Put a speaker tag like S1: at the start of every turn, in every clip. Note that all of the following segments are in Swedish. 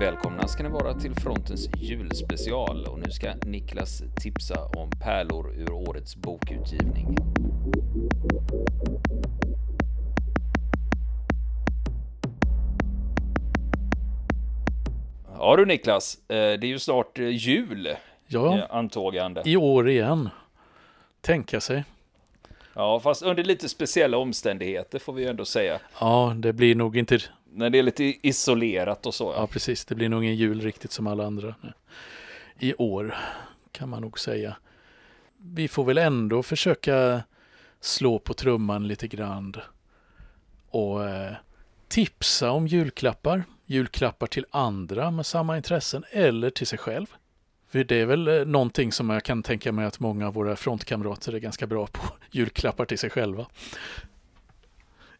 S1: Välkomna ska ni vara till Frontens julspecial och nu ska Niklas tipsa om pärlor ur årets bokutgivning. Ja du Niklas, eh, det är ju snart eh, jul.
S2: Ja,
S1: eh, Antågande.
S2: i år igen. Tänka sig.
S1: Ja, fast under lite speciella omständigheter får vi ju ändå säga.
S2: Ja, det blir nog inte...
S1: När det är lite isolerat och så.
S2: Ja, precis. Det blir nog ingen jul riktigt som alla andra. I år, kan man nog säga. Vi får väl ändå försöka slå på trumman lite grann. Och eh, tipsa om julklappar. Julklappar till andra med samma intressen eller till sig själv. För det är väl eh, någonting som jag kan tänka mig att många av våra frontkamrater är ganska bra på. Julklappar till sig själva.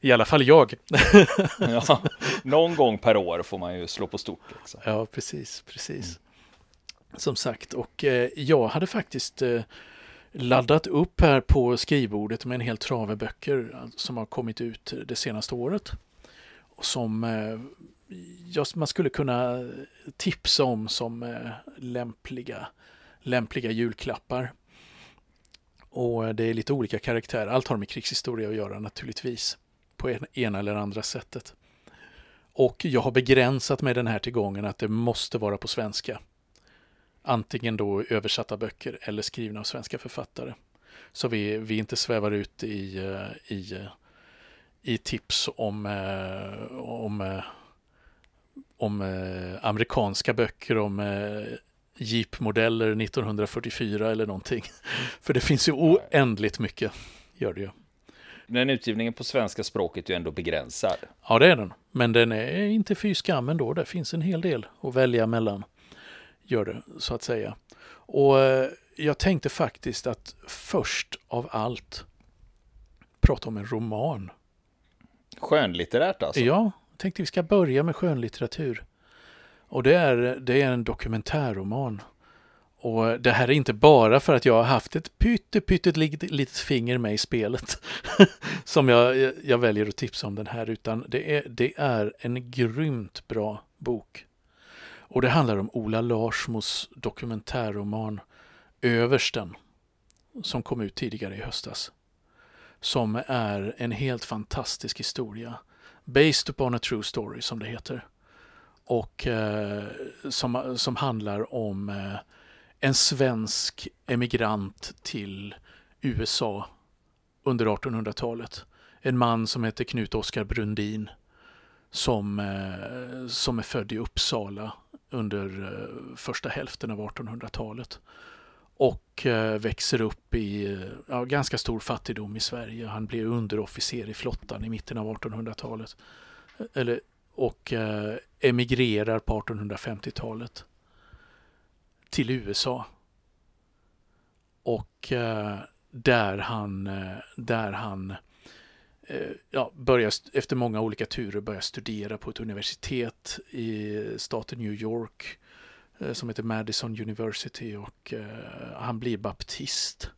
S2: I alla fall jag.
S1: Ja, någon gång per år får man ju slå på stort. Liksom.
S2: Ja, precis, precis. Som sagt, och eh, jag hade faktiskt eh, laddat upp här på skrivbordet med en hel trave böcker eh, som har kommit ut det senaste året. Och som eh, man skulle kunna tipsa om som eh, lämpliga, lämpliga julklappar. Och eh, det är lite olika karaktärer. Allt har med krigshistoria att göra naturligtvis. På en, ena eller andra sättet. Och jag har begränsat mig den här till gången att det måste vara på svenska. Antingen då översatta böcker eller skrivna av svenska författare. Så vi, vi inte svävar ut i, eh, i, eh, i tips om, eh, om, om amerikanska böcker om Jeep-modeller 1944 eller någonting. För det finns ju oändligt mycket, gör det ju.
S1: Men utgivningen på svenska språket är ju ändå begränsad.
S2: Ja, det är den. Men den är inte fy skam ändå. Det finns en hel del att välja mellan. Gör det, så att säga. Och eh, jag tänkte faktiskt att först av allt prata om en roman.
S1: Skönlitterärt alltså.
S2: Ja, jag tänkte vi ska börja med skönlitteratur. Och det är, det är en dokumentärroman. Och det här är inte bara för att jag har haft ett pytte, pytte litet, litet finger med i spelet som jag, jag väljer att tipsa om den här, utan det är, det är en grymt bra bok. Och det handlar om Ola Larsmos dokumentärroman Översten som kom ut tidigare i höstas. Som är en helt fantastisk historia. Based upon a true story som det heter. Och eh, som, som handlar om eh, en svensk emigrant till USA under 1800-talet. En man som heter Knut Oskar Brundin som, eh, som är född i Uppsala under eh, första hälften av 1800-talet och eh, växer upp i ja, ganska stor fattigdom i Sverige. Han blir underofficer i flottan i mitten av 1800-talet. Eller, och emigrerar på 1850-talet till USA. Och eh, där han, eh, där han eh, ja, börjar, efter många olika turer börjar studera på ett universitet i staten New York som heter Madison University och han blir baptist.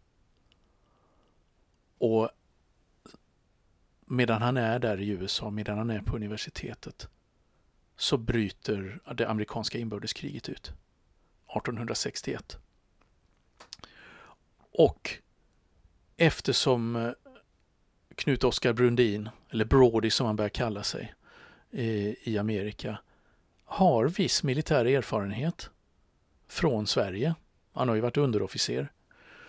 S2: Och medan han är där i USA, medan han är på universitetet, så bryter det amerikanska inbördeskriget ut. 1861. Och eftersom eh, Knut Oskar Brundin, eller Brody som han börjar kalla sig eh, i Amerika, har viss militär erfarenhet från Sverige, han har ju varit underofficer,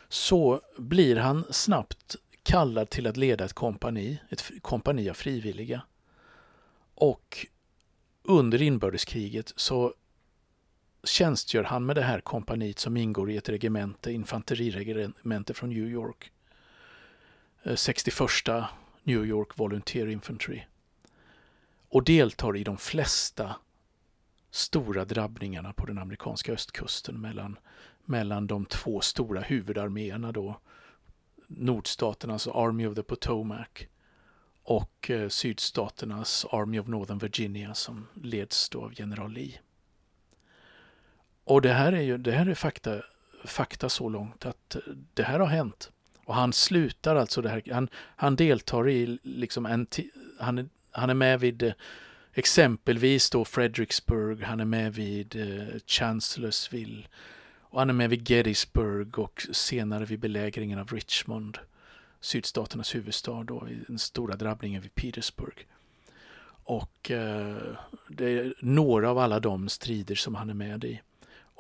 S2: så blir han snabbt kallad till att leda ett kompani, ett kompani av frivilliga. Och under inbördeskriget så tjänstgör han med det här kompaniet som ingår i ett regemente, infanteriregemente från New York. Eh, 61 New York Volunteer Infantry. Och deltar i de flesta stora drabbningarna på den amerikanska östkusten mellan, mellan de två stora huvudarméerna då. Nordstaternas Army of the Potomac och eh, sydstaternas Army of Northern Virginia som leds då av general Lee. Och det här är ju det här är fakta, fakta så långt att det här har hänt. Och han slutar alltså det här, han, han deltar i liksom en, han, han är med vid exempelvis då Fredericksburg, han är med vid eh, Chancellorsville och han är med vid Gettysburg och senare vid belägringen av Richmond, sydstaternas huvudstad då, i den stora drabbningen vid Petersburg. Och eh, det är några av alla de strider som han är med i.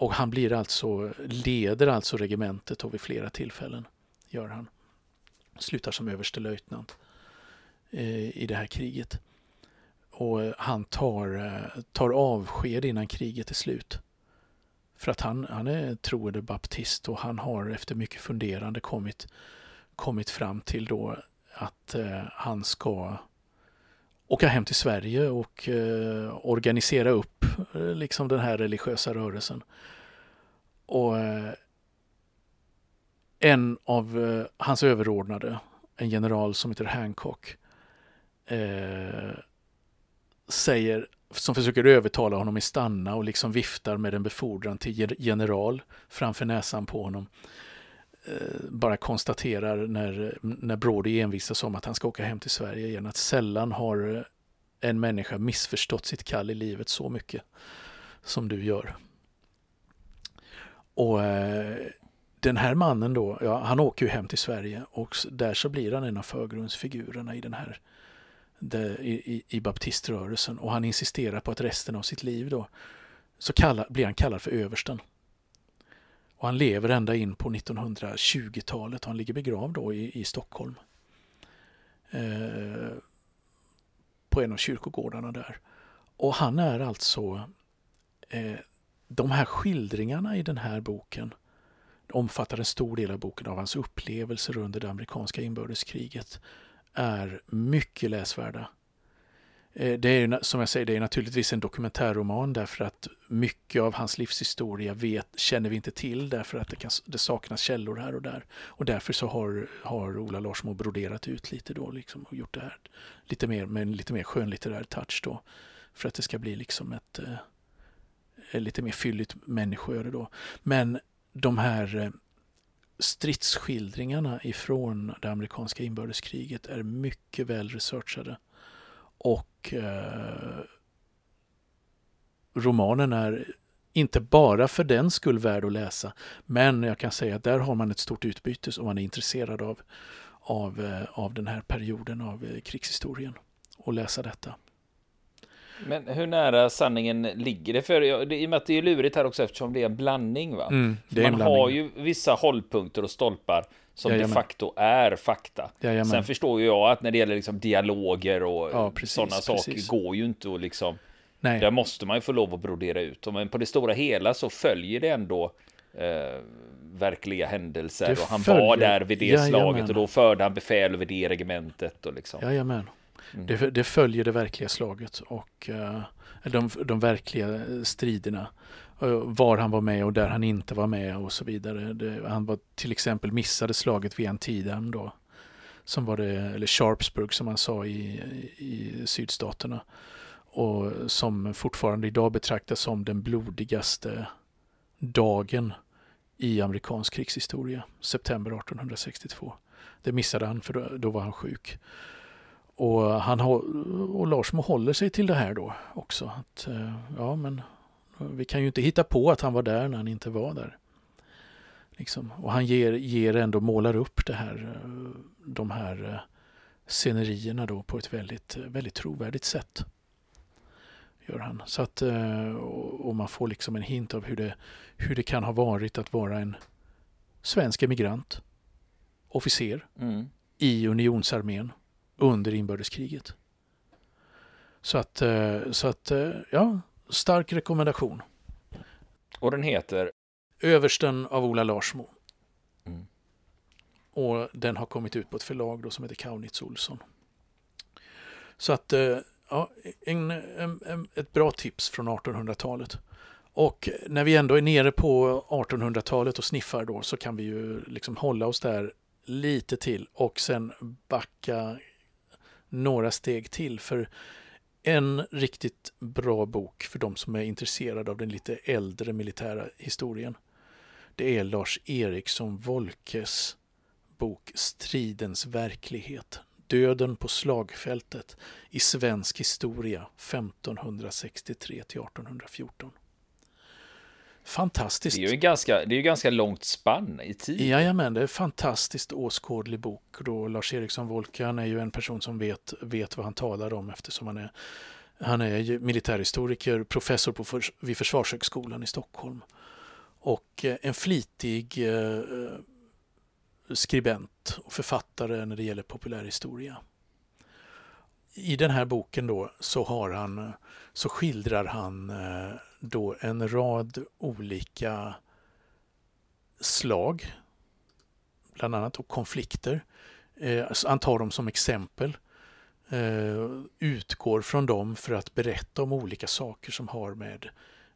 S2: Och han blir alltså, leder alltså regementet och vid flera tillfällen, gör han. Slutar som överstelöjtnant eh, i det här kriget. Och eh, han tar, eh, tar avsked innan kriget är slut. För att han, han är troende baptist och han har efter mycket funderande kommit, kommit fram till då att eh, han ska åka hem till Sverige och eh, organisera upp eh, liksom den här religiösa rörelsen. Och eh, en av eh, hans överordnade, en general som heter Hancock, eh, säger, som försöker övertala honom att stanna och liksom viftar med en befordran till general framför näsan på honom. Eh, bara konstaterar när, när Brody envisas om att han ska åka hem till Sverige igen att sällan har en människa missförstått sitt kall i livet så mycket som du gör. Och eh, den här mannen då, ja, han åker ju hem till Sverige och där så blir han en av förgrundsfigurerna i den här de, i, i baptiströrelsen och han insisterar på att resten av sitt liv då så kalla, blir han kallad för översten. Och han lever ända in på 1920-talet. Han ligger begravd då i, i Stockholm. Eh, på en av kyrkogårdarna där. Och han är alltså eh, de här skildringarna i den här boken omfattar en stor del av boken av hans upplevelser under det amerikanska inbördeskriget är mycket läsvärda. Eh, det är som jag säger, det är naturligtvis en dokumentärroman därför att mycket av hans livshistoria vet, känner vi inte till därför att det, kan, det saknas källor här och där. Och därför så har, har Ola Larsmo broderat ut lite då liksom och gjort det här lite mer med en lite mer skönlitterär touch då. För att det ska bli liksom ett, eh, ett lite mer fylligt människoöde då. Men de här eh, stridsskildringarna ifrån det amerikanska inbördeskriget är mycket väl researchade. Och eh, romanen är inte bara för den skull värd att läsa, men jag kan säga att där har man ett stort utbyte om man är intresserad av, av, eh, av den här perioden av eh, krigshistorien och läsa detta.
S1: Men hur nära sanningen ligger det? För i och med att det är lurigt här också eftersom det är en blandning. Va? Mm, man blandning. har ju vissa hållpunkter och stolpar som Jajamän. de facto är fakta. Jajamän. Sen förstår ju jag att när det gäller liksom dialoger och ja, sådana saker går ju inte att liksom... Nej. Där måste man ju få lov att brodera ut. Men på det stora hela så följer det ändå eh, verkliga händelser. Det och han följer. var där vid det Jajamän. slaget och då förde han befäl över det regementet. Och liksom.
S2: Jajamän. Mm. Det, det, följer det verkliga slaget och uh, de, de verkliga striderna. Eh, var han var med och där han inte var med och så vidare. Det, han var till exempel missade slaget vid Antietam då. Som var det, eller Sharpsburg som man sa i, i sydstaterna. Och som fortfarande idag betraktas som den blodigaste dagen i amerikansk krigshistoria. September 1862. Det missade han för då, då var han sjuk. Och, han och Larsmo håller sig till det här då också. Att, eh, ja, men vi kan ju inte hitta på att han var där när han inte var där. Liksom. Och han ger, ger ändå, målar upp det här, eh, de här eh, scenerierna då på ett väldigt, väldigt trovärdigt sätt. Gör han. Så att, och man får liksom en hint av hur det, hur det kan ha varit att vara en svensk emigrant, officer mm. i unionsarmén under inbördeskriget. Så att, eh, så att eh, ja, stark rekommendation.
S1: Och den heter?
S2: Översten av Ola Larsmo. Mm. Och den har kommit ut på ett förlag då som heter Kaunitz Olsson. Så att, eh, ja, en, en, ett bra tips från 1800-talet. Och när vi ändå är nere på 1800-talet och sniffar då så kan vi ju liksom hålla oss där lite till och sen backa några steg till. För en riktigt bra bok för de som är intresserade av den lite äldre militära historien. Det är Lars Eriksson Wolkes bok Stridens verklighet. Döden på slagfältet i svensk historia 1563 till 1814. Fantastiskt.
S1: Det är ju ganska, det är ju ganska långt spann i tid.
S2: Jajamän, det är en fantastiskt åskådlig bok. Då Lars Eriksson Wolkan är ju en person som vet, vet vad han talar om eftersom han är, han är militärhistoriker, professor på för, vid Försvarshögskolan i Stockholm. Och eh, en flitig eh, skribent och författare när det gäller populärhistoria. I den här boken då så, har han, så skildrar han eh, då en rad olika slag, bland annat och konflikter. Eh, han tar dem som exempel, eh, utgår från dem för att berätta om olika saker som har med,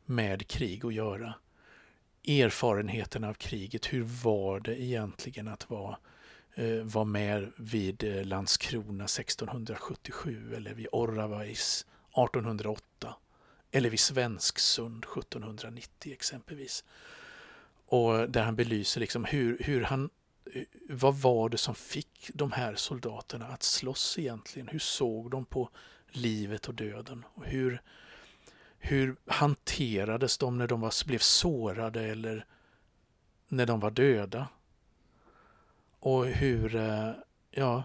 S2: med krig att göra. Erfarenheten av kriget, hur var det egentligen att vara eh, var med vid eh, Landskrona 1677 eller vid Orravais 1808 eller vid Svensksund 1790 exempelvis. Och där han belyser liksom hur, hur han, eh, vad var det som fick de här soldaterna att slåss egentligen? Hur såg de på livet och döden? Och hur, hur hanterades de när de var, blev sårade eller när de var döda? Och hur, eh, ja,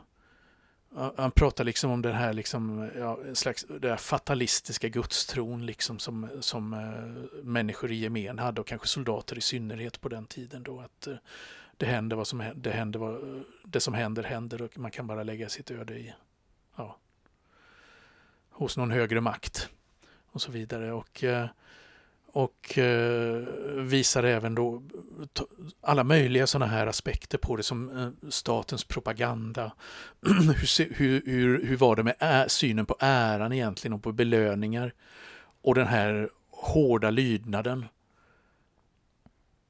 S2: han pratar liksom om den här liksom, ja, en slags den fatalistiska gudstron liksom som, som uh, människor i gemen hade och kanske soldater i synnerhet på den tiden då att uh, det händer vad som det händer vad, det som händer händer och man kan bara lägga sitt öde i ja, hos någon högre makt och så vidare. Och uh, och eh, visar även då alla möjliga sådana här aspekter på det som eh, statens propaganda. hur, hur, hur, var det med ä, synen på äran egentligen och på belöningar och den här hårda lydnaden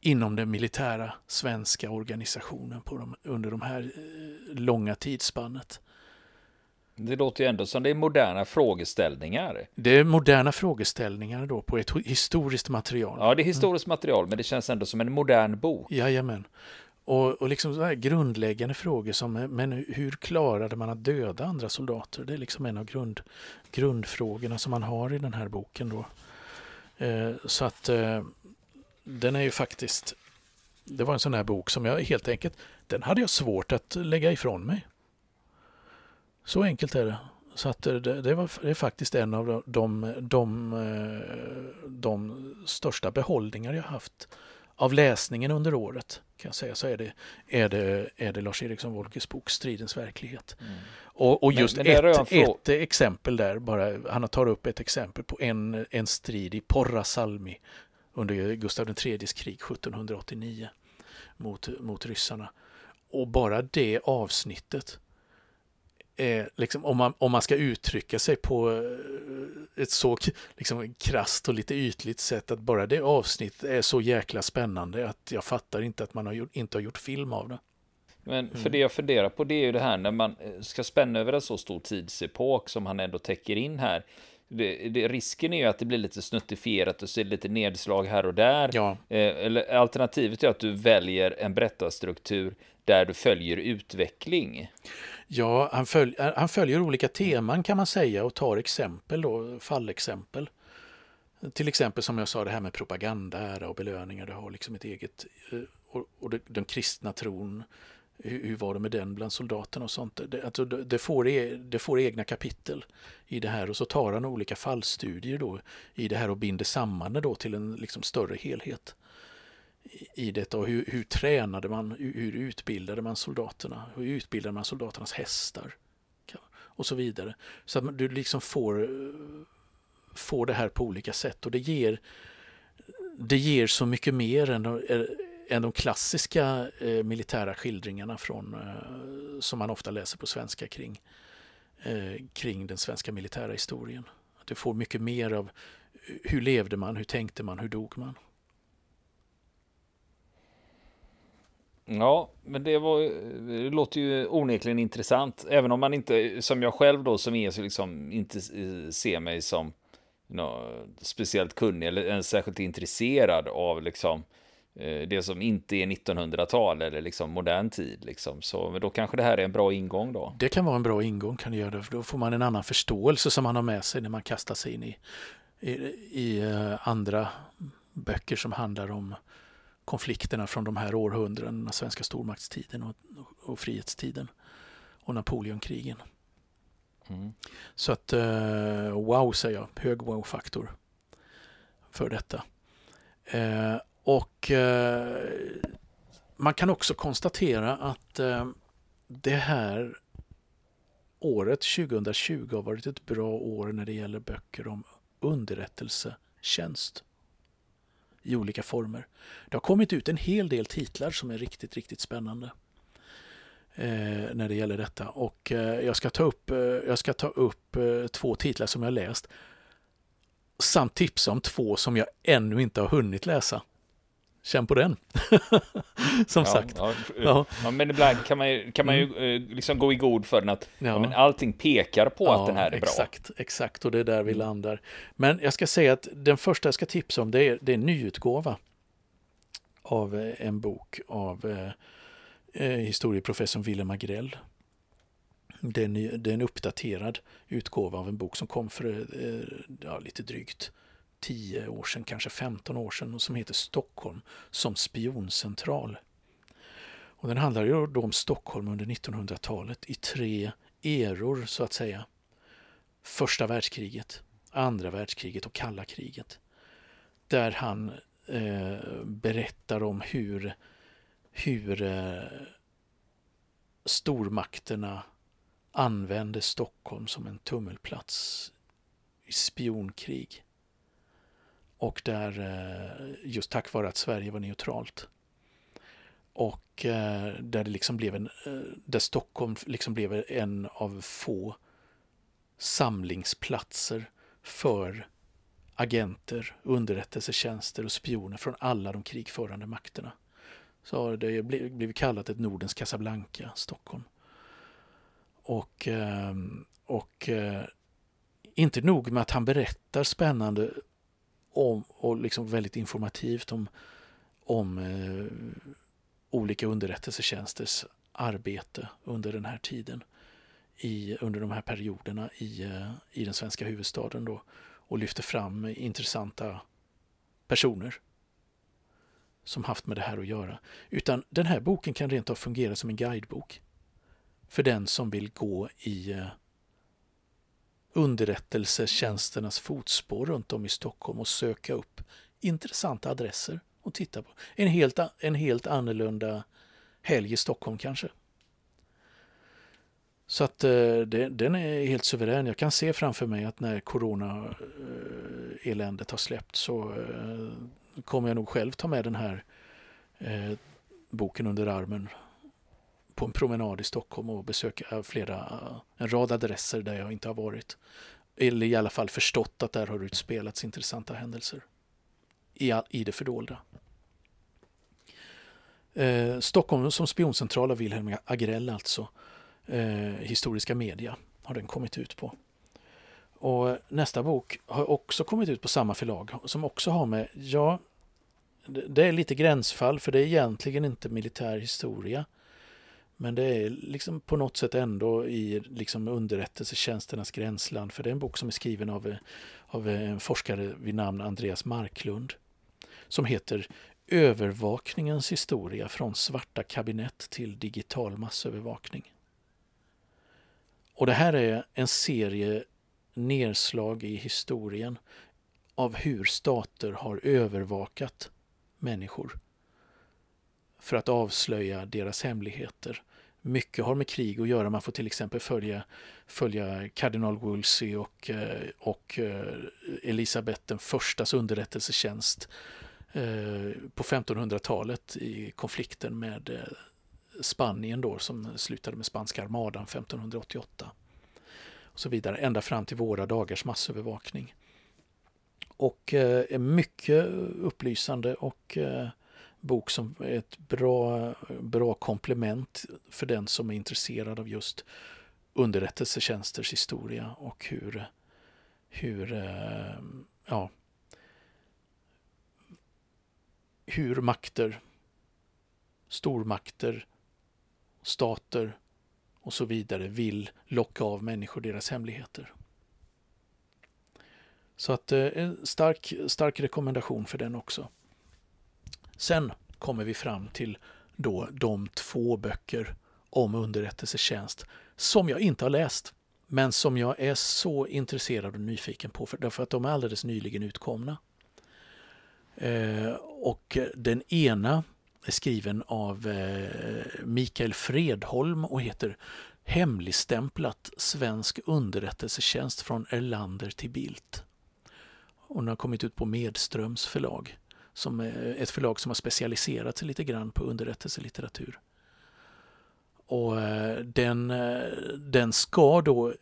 S2: inom den militära svenska organisationen på de, under de här eh, långa tidsspannet.
S1: Det låter ju ändå som det är moderna frågeställningar.
S2: Det är moderna frågeställningar då på ett historiskt material.
S1: Ja, det är historiskt mm. material, men det känns ändå som en modern bok.
S2: Jajamän. Och, och liksom så här grundläggande frågor som, men hur klarade man att döda andra soldater? Det är liksom en av grund, grundfrågorna som man har i den här boken då. Eh, så att eh, den är ju faktiskt, det var en sån här bok som jag helt enkelt, den hade jag svårt att lägga ifrån mig. Så enkelt är det. Så att det, det, var, det är faktiskt en av de, de, eh, de största behållningar jag haft av läsningen under året. Kan jag säga så är det, är det, är det Lars Eriksson Wolkes bok Stridens verklighet. Mm. Och, och, just men, men ett, ett exempel där, bara, han tar upp ett exempel på en, en strid i Porra Salmi under Gustav IIIs krig 1789 mot, mot ryssarna. Och bara det avsnittet eh, liksom, om, man, om man ska uttrycka sig på eh, ett så liksom, krasst och lite ytligt sätt att bara det avsnittet är så jäkla spännande att jag fattar inte att man har gjort, inte har gjort film av det.
S1: Men för mm. det jag funderar på det är ju det här när man eh, ska spänna över en så stor tidsepok som han ändå täcker in här. Det, det, risken är ju att det blir lite snuttifierat och så är det lite nedslag här och där. Ja. Eh, eller alternativet är att du väljer en berättarstruktur där du följer utveckling.
S2: Ja, han, följ, han följer olika teman kan man säga och tar exempel då, fallexempel. Till exempel som jag sa det här med propaganda, ära och belöningar. Det har liksom ett eget, eh, och, och det, den kristna tron, hur, hur, var det med den bland soldaterna och sånt. Det, alltså, det, får, e, det får egna kapitel i det här och så tar han olika fallstudier då i det här och binder samman det då till en liksom större helhet i detta och hur, hur tränade man, hur utbildade man soldaterna, hur utbildade man soldaternas hästar och så vidare. Så att du liksom får, får det här på olika sätt och det ger, det ger så mycket mer än de, eh, än de klassiska eh, militära skildringarna från, eh, som man ofta läser på svenska kring, eh, kring den svenska militära historien. du får mycket mer av hur levde man, hur tänkte man, hur dog man.
S1: Ja, men det, var, eh, det låter ju onekligen intressant. Även om man inte, som jag själv då, som är så liksom, inte eh, ser mig som no, speciellt kunnig eller ens särskilt intresserad av liksom det som inte är 1900-tal eller liksom modern tid. Liksom. Så då kanske det här är en bra ingång då.
S2: Det kan vara en bra ingång, kan det göra det, för då får man en annan förståelse som man har med sig när man kastar sig in i, i, i andra böcker som handlar om konflikterna från de här århundradena, svenska stormaktstiden och, och, frihetstiden och Napoleonkrigen. Mm. Så att uh, wow säger jag, hög wow-faktor för detta. Uh, och uh, man kan också konstatera att det här året 2020 har varit ett bra år när det gäller böcker om underrättelsetjänst i olika former. Det har kommit ut en hel del titlar som är riktigt, riktigt spännande eh, när det gäller detta. Och eh, jag ska ta upp, eh, jag ska ta upp eh, två titlar som jag läst samt tipsa om två som jag ännu inte har hunnit läsa. Känn på den. som ja, sagt.
S1: Ja, ja. ja, men ibland kan man ju, kan man ju mm. Eh, liksom gå i god för den att ja. men allting pekar på att den här är
S2: exakt, bra. Exakt, och det är där vi mm. landar. Men jag ska säga att den första jag ska tipsa om det är, det är en nyutgåva av eh, en bok av eh, eh, historieprofessorn Willem Agrell. Det är, en, det är en uppdaterad utgåva av en bok som kom för eh, lite drygt 10 år sedan, kanske 15 år sedan, och som heter Stockholm som spioncentral. Och den handlar ju då om Stockholm under 1900-talet i tre eror så att säga. Första världskriget, andra världskriget och kalla kriget. Där han eh, berättar om hur hur eh, stormakterna använde Stockholm som en tummelplats i spionkrig. Och där, eh, just tack vare att Sverige var neutralt. Och eh, där det liksom blev en, eh, där Stockholm liksom blev en av få samlingsplatser för agenter, underrättelsetjänster och spioner från alla de krigförande makterna så har det blivit kallat ett Nordens Casablanca, Stockholm. Och, och inte nog med att han berättar spännande om, och liksom väldigt informativt om, om eh, olika underrättelsetjänsters arbete under den här tiden, i, under de här perioderna i, eh, i den svenska huvudstaden då, och lyfter fram intressanta personer som haft med det här att göra. Utan den här boken kan rent av fungera som en guidebok för den som vill gå i eh, underrättelsetjänsternas fotspår runt om i Stockholm och söka upp intressanta adresser och titta på. En helt, en helt annorlunda helg i Stockholm kanske. Så att eh, det, den är helt suverän. Jag kan se framför mig att när corona-eländet eh, har släppt så eh, kommer jag nog själv ta med den här boken under armen på en promenad i Stockholm och besöka flera, en rad adresser där jag inte har varit. Eller i alla fall förstått att där har utspelats intressanta händelser i, i det fördolda. Eh, Stockholm som spioncentral av Wilhelm Agrell alltså. Eh, historiska media har den kommit ut på. Och nästa bok har också kommit ut på samma förlag som också har med, ja, det är lite gränsfall för det är egentligen inte militär historia. Men det är liksom på något sätt ändå i liksom underrättelsetjänsternas gränsland. För det är en bok som är skriven av, av en forskare vid namn Andreas Marklund. Som heter Övervakningens historia från svarta kabinett till digital massövervakning. Och det här är en serie nedslag i historien av hur stater har övervakat människor för att avslöja deras hemligheter. Mycket har med krig att göra. Man får till exempel följa, följa kardinal Wolsey och, eh, och eh, Elisabeth den förstas underrättelsetjänst eh, på 1500-talet i konflikten med Spanien då som slutade med spanska armadan 1588. Och så vidare, ända fram till våra dagars massövervakning. Och mycket upplysande och bok som är ett bra, bra komplement för den som är intresserad av just underrättelsetjänsters historia och hur, hur, eh, ja, hur makter, stormakter, stater och så vidare vill locka av människor deras hemligheter. Så att eh, en stark, stark rekommendation för den också. Sen kommer vi fram till då de två böcker om underrättelsetjänst som jag inte har läst men som jag är så intresserad och nyfiken på för, därför att de är alldeles nyligen utkomna. Eh, och den ena är skriven av eh, Mikael Fredholm och heter Hemligstämplat svensk underrättelsetjänst från Erlander till Bildt. Och den har kommit ut på Medströms förlag som är ett förlag som har specialiserat sig lite grann på underrättelselitteratur. Och eh, den, eh, den ska då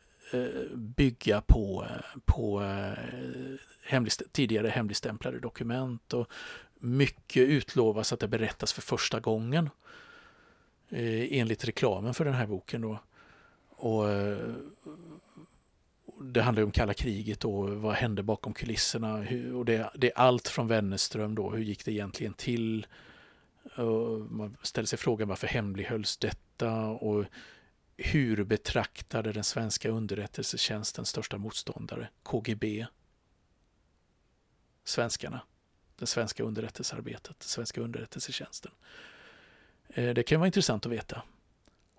S2: bygga på, på hemligst, tidigare hemligstämplade dokument och mycket utlovas att det berättas för första gången enligt reklamen för den här boken. Då. Och det handlar om kalla kriget och vad hände bakom kulisserna. och det, det, är allt från Wennerström då, hur gick det egentligen till? man ställer sig frågan varför hemlighölls detta och hur betraktade den svenska underrättelsetjänstens största motståndare, KGB, svenskarna, det svenska underrättelsearbetet, den svenska underrättelsetjänsten. Eh, det kan vara intressant att veta.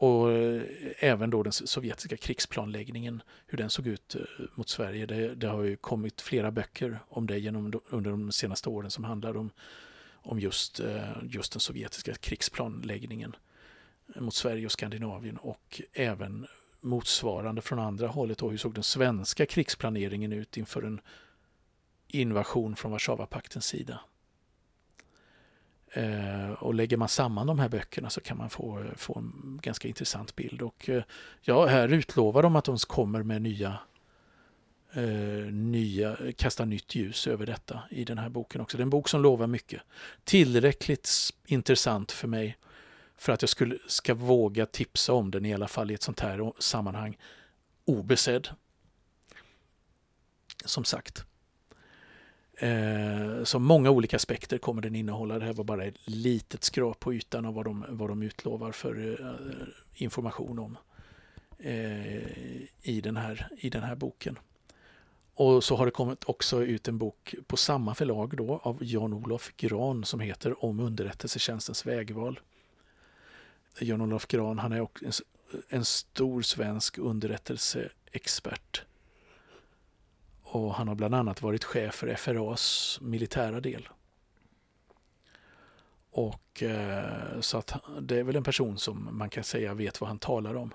S2: Och eh, även då den sovjetiska krigsplanläggningen, hur den såg ut eh, mot Sverige. Det, det har ju kommit flera böcker om det genom, under de senaste åren som handlar om, om just, eh, just den sovjetiska krigsplanläggningen eh, mot Sverige och Skandinavien och även motsvarande från andra hållet. Då, hur såg den svenska krigsplaneringen ut inför en invasion från Warszawapaktens sida? Eh, och lägger man samman de här böckerna så kan man få, få en ganska intressant bild. Och eh, ja, här utlovar de att de kommer med nya, eh, nya, kasta nytt ljus över detta i den här boken också. Det är en bok som lovar mycket. Tillräckligt intressant för mig för att jag skulle, ska våga tipsa om den i alla fall i ett sånt här sammanhang. Obesedd. Som sagt. Eh, så många olika aspekter kommer den innehålla. Det här var bara ett litet skrap på ytan av vad de, vad de utlovar för eh, information om eh, i, den här, i den här boken. Och så har det kommit också ut en bok på samma förlag då av Jan-Olof Gran som heter Om underrättelsetjänstens vägval. Jan-Olof Gran han är också en, en stor svensk underrättelseexpert och han har bland annat varit chef för FRAs militära del. Och eh, så att det är väl en person som man kan säga vet vad han talar om.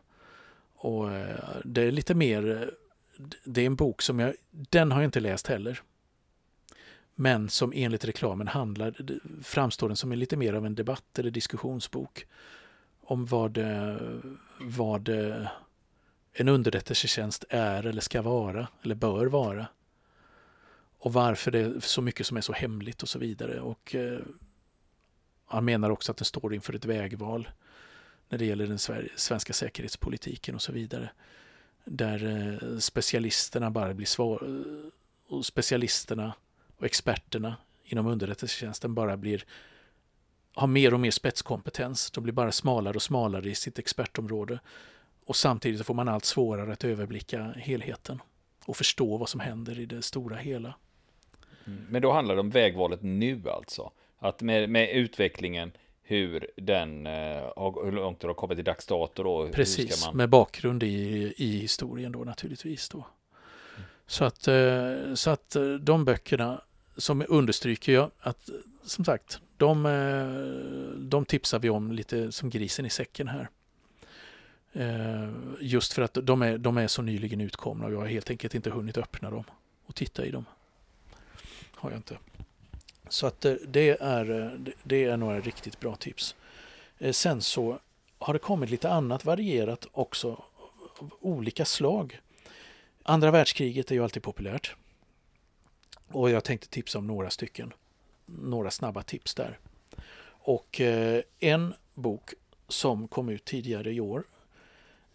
S2: Och eh, det är lite mer, det är en bok som jag, den har jag inte läst heller. Men som enligt reklamen handlar, framstår den som en lite mer av en debatt eller diskussionsbok om vad, vad en underrättelsetjänst är eller ska vara eller bör vara. Och varför det är så mycket som är så hemligt och så vidare. Och eh, han menar också att den står inför ett vägval när det gäller den svenska säkerhetspolitiken och så vidare. Där eh, specialisterna bara blir svar och specialisterna och experterna inom underrättelsetjänsten bara blir har mer och mer spetskompetens. De blir bara smalare och smalare i sitt expertområde. Och samtidigt får man allt svårare att överblicka helheten och förstå vad som händer i det stora hela.
S1: Mm. Men då handlar det om vägvalet nu alltså? Att med, med utvecklingen hur den, uh, hur långt det har kommit till dags dato då?
S2: Precis, man... med bakgrund i, i historien då naturligtvis då. Mm. Så att, uh, så att uh, de böckerna som understryker jag att som sagt, de, de tipsar vi om lite som grisen i säcken här. Eh, just för att de är, de är så nyligen utkomna och jag har helt enkelt inte hunnit öppna dem och titta i dem. Har jag inte. Så att eh, det är, eh, det är några riktigt bra tips. Sen så har det kommit lite annat varierat också av olika slag. Andra världskriget är ju alltid populärt. Och jag tänkte tipsa om några stycken. Några snabba tips där. Och en bok som kom ut tidigare i år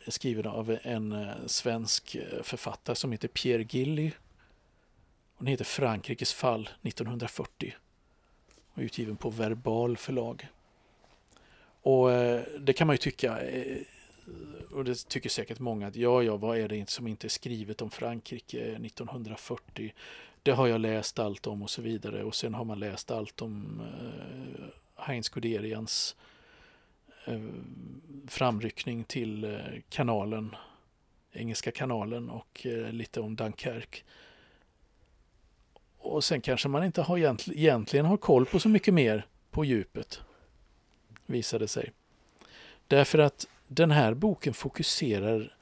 S2: skriven av en eh, svensk eh, författare som heter Pierre Gilly. Den heter Frankrikes fall 1940. och utgiven på Verbal förlag. Och eh, det kan man ju tycka, och det tycker säkert många, att ja, ja, vad är det som inte är skrivet om Frankrike 1940? Det har jag läst allt om och så vidare. Och sen har man läst allt om Heinz Guderians Eh, framryckning till eh, kanalen, Engelska kanalen och eh, lite om Dunkerque. Och sen kanske man inte har egentligen har koll på så mycket mer på djupet visade sig. Därför att den här boken fokuserar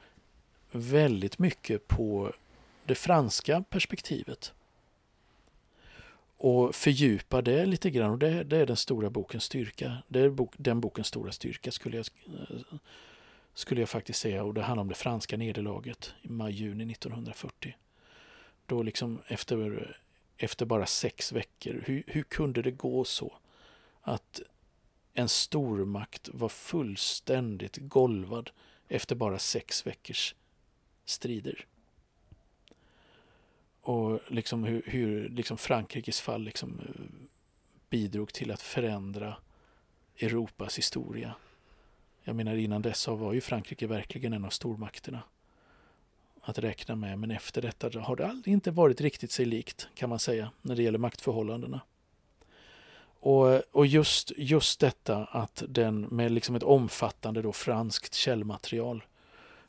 S2: väldigt mycket på det franska perspektivet. Och fördjupa det lite grann och det, det är den stora bokens styrka. Det är bok, den bokens stora styrka skulle jag, eh, skulle jag faktiskt säga. Och det handlar om det franska nederlaget i maj-juni 1940. Då liksom efter, efter bara sex veckor, hur, hur kunde det gå så? Att en stormakt var fullständigt golvad efter bara sex veckors strider. Och liksom hur, hur liksom Frankrikes fall liksom eh, bidrog till att förändra Europas historia. Jag menar innan dess var ju Frankrike verkligen en av stormakterna att räkna med. Men efter detta har det inte varit riktigt sig likt kan man säga när det gäller maktförhållandena. Och, och just, just detta att den med liksom ett omfattande då franskt källmaterial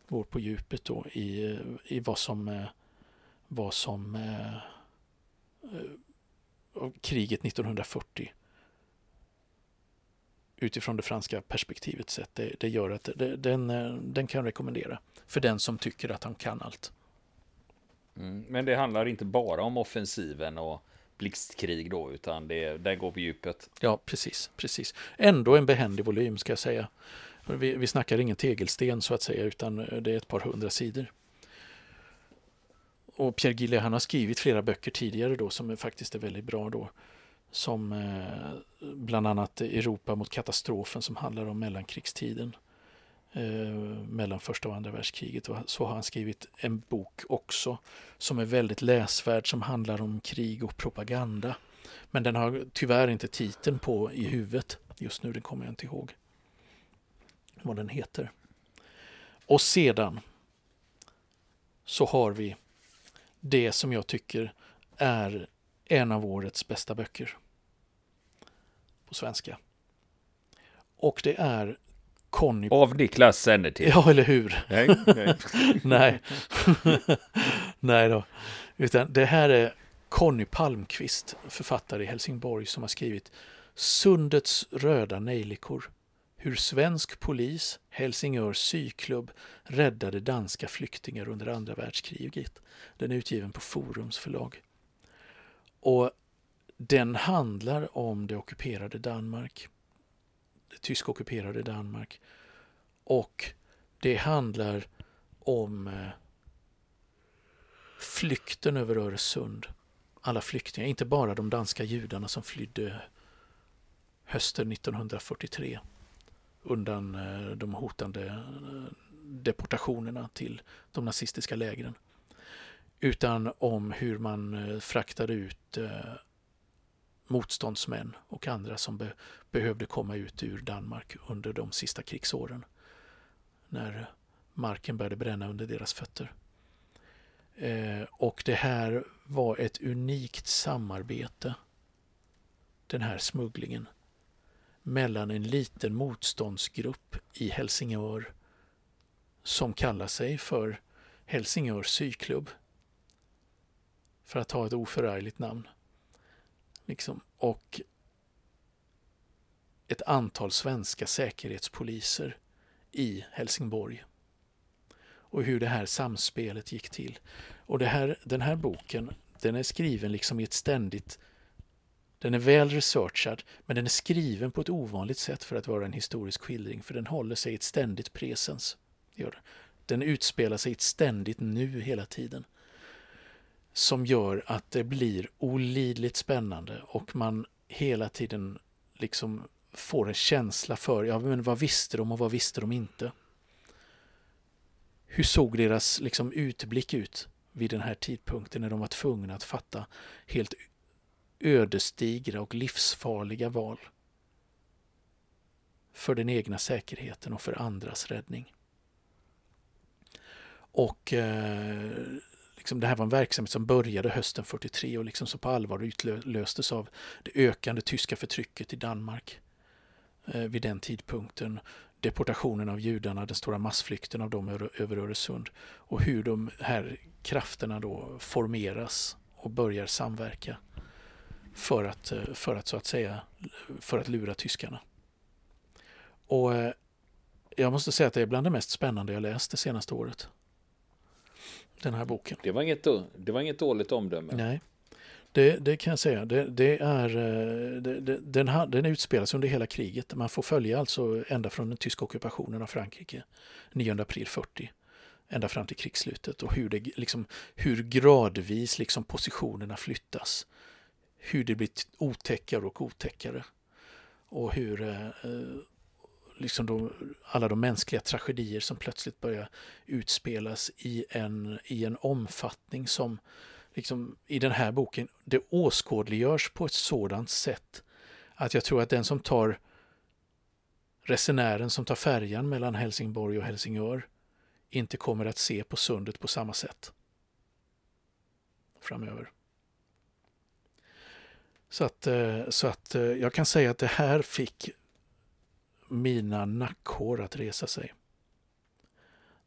S2: går på djupet då i, eh, i vad som, eh, vad som eh, eh kriget 1940 utifrån det franska perspektivet sett. Det, det gör att det, den, eh, den kan rekommendera för den som tycker att han kan allt.
S1: Mm, men det handlar inte bara om offensiven och blixtkrig då, utan det, det går på djupet.
S2: Ja, precis, precis. Ändå en behändig volym ska jag säga. Vi, vi snackar ingen tegelsten så att säga, utan det är ett par hundra sidor. Och Pierre Gille han har skrivit flera böcker tidigare då som faktiskt är väldigt bra då. Som eh, bland annat Europa mot katastrofen som handlar om mellankrigstiden. Eh, mellan första och andra världskriget. Och så har han skrivit en bok också som är väldigt läsvärd som handlar om krig och propaganda. Men den har tyvärr inte titeln på i huvudet just nu, den kommer jag inte ihåg vad den heter. Och sedan så har vi det som jag tycker är en av årets bästa böcker på svenska. Och det är Conny...
S1: Av Niklas Sennertid.
S2: Ja, eller hur? Nej. Nej. nej. nej då. Utan det här är Conny Palmqvist, författare i Helsingborg, som har skrivit Sundets röda nejlikor. Hur svensk polis, Helsingörs syklubb, räddade danska flyktingar under andra världskriget. Den är utgiven på Forums förlag. Och den handlar om det ockuperade Danmark det tyskockuperade Danmark. Och det handlar om eh, flykten över Öresund. Alla flyktingar, inte bara de danska judarna som flydde hösten 1943 undan eh, de hotande eh, deportationerna till de nazistiska lägren. Utan om hur man eh, fraktade ut motståndsmän och andra som be behövde komma ut ur Danmark under de sista krigsåren. När marken började bränna under deras fötter. Eh, och det här var ett unikt samarbete, den här smugglingen, mellan en liten motståndsgrupp i Helsingör som kallar sig för Helsingör syklubb. För att ha ett oförargligt namn. Liksom. Och ett antal svenska säkerhetspoliser i Helsingborg. Och hur det här samspelet gick till. Och det här, den här boken, den är skriven liksom i ett ständigt den är väl researchad, men den är skriven på ett ovanligt sätt för att vara en historisk skildring, för den håller sig i ett ständigt presens. Den utspelar sig i ett ständigt nu hela tiden som gör att det blir olidligt spännande och man hela tiden liksom får en känsla för, ja men vad visste de och vad visste de inte? Hur såg deras liksom utblick ut vid den här tidpunkten när de var tvungna att fatta helt ödesdigra och livsfarliga val för den egna säkerheten och för andras räddning. Och eh, liksom det här var en verksamhet som började hösten 43 och liksom så på allvar utlöstes av det ökande tyska förtrycket i Danmark eh, vid den tidpunkten. Deportationen av judarna, den stora massflykten av dem över, över Öresund och hur de här krafterna då formeras och börjar samverka för att, eh, för att så att säga för att lura tyskarna. Och eh, jag måste säga att det är bland det mest spännande jag läst det senaste året. Den här boken.
S1: Det var inget, det var inget dåligt omdöme.
S2: Nej, det, det kan jag säga. Det, det är, eh, den, den utspelas under hela kriget. Man får följa alltså ända från den tyska ockupationen av Frankrike 9 april 40 ända fram till krigsslutet och hur, det, liksom, hur gradvis liksom positionerna flyttas. Hur det blir otäckare och otäckare. Och hur eh, eh liksom de, alla de mänskliga tragedier som plötsligt börjar utspelas i en, i en omfattning som liksom, i den här boken, det åskådliggörs på ett sådant sätt att jag tror att den som tar resenären som tar färjan mellan Helsingborg och Helsingör inte kommer att se på sundet på samma sätt framöver. Så att, eh, så att eh, jag kan säga att det här fick mina nackhår att resa sig.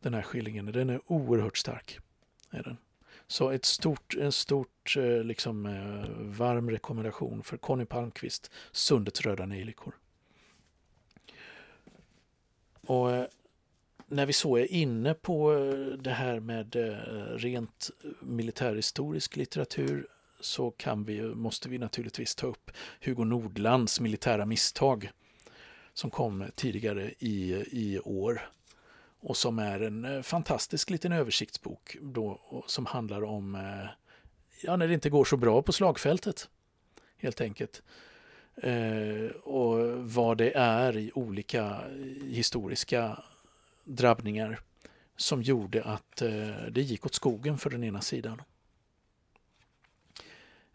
S2: Den här skillingen, den är oerhört stark. Är den. Så ett stort, en stort eh, liksom, varm rekommendation för Conny Palmqvist, Sundets röda nejlikor. Och när vi så är inne på det här med rent militärhistorisk litteratur så kan vi, måste vi naturligtvis ta upp Hugo Nordlands militära misstag som kom tidigare i, i år och som är en eh, fantastisk liten översiktsbok då, som handlar om eh, ja, när det inte går så bra på slagfältet helt enkelt. Eh, och vad det är i olika historiska drabbningar som gjorde att eh, det gick åt skogen för den ena sidan.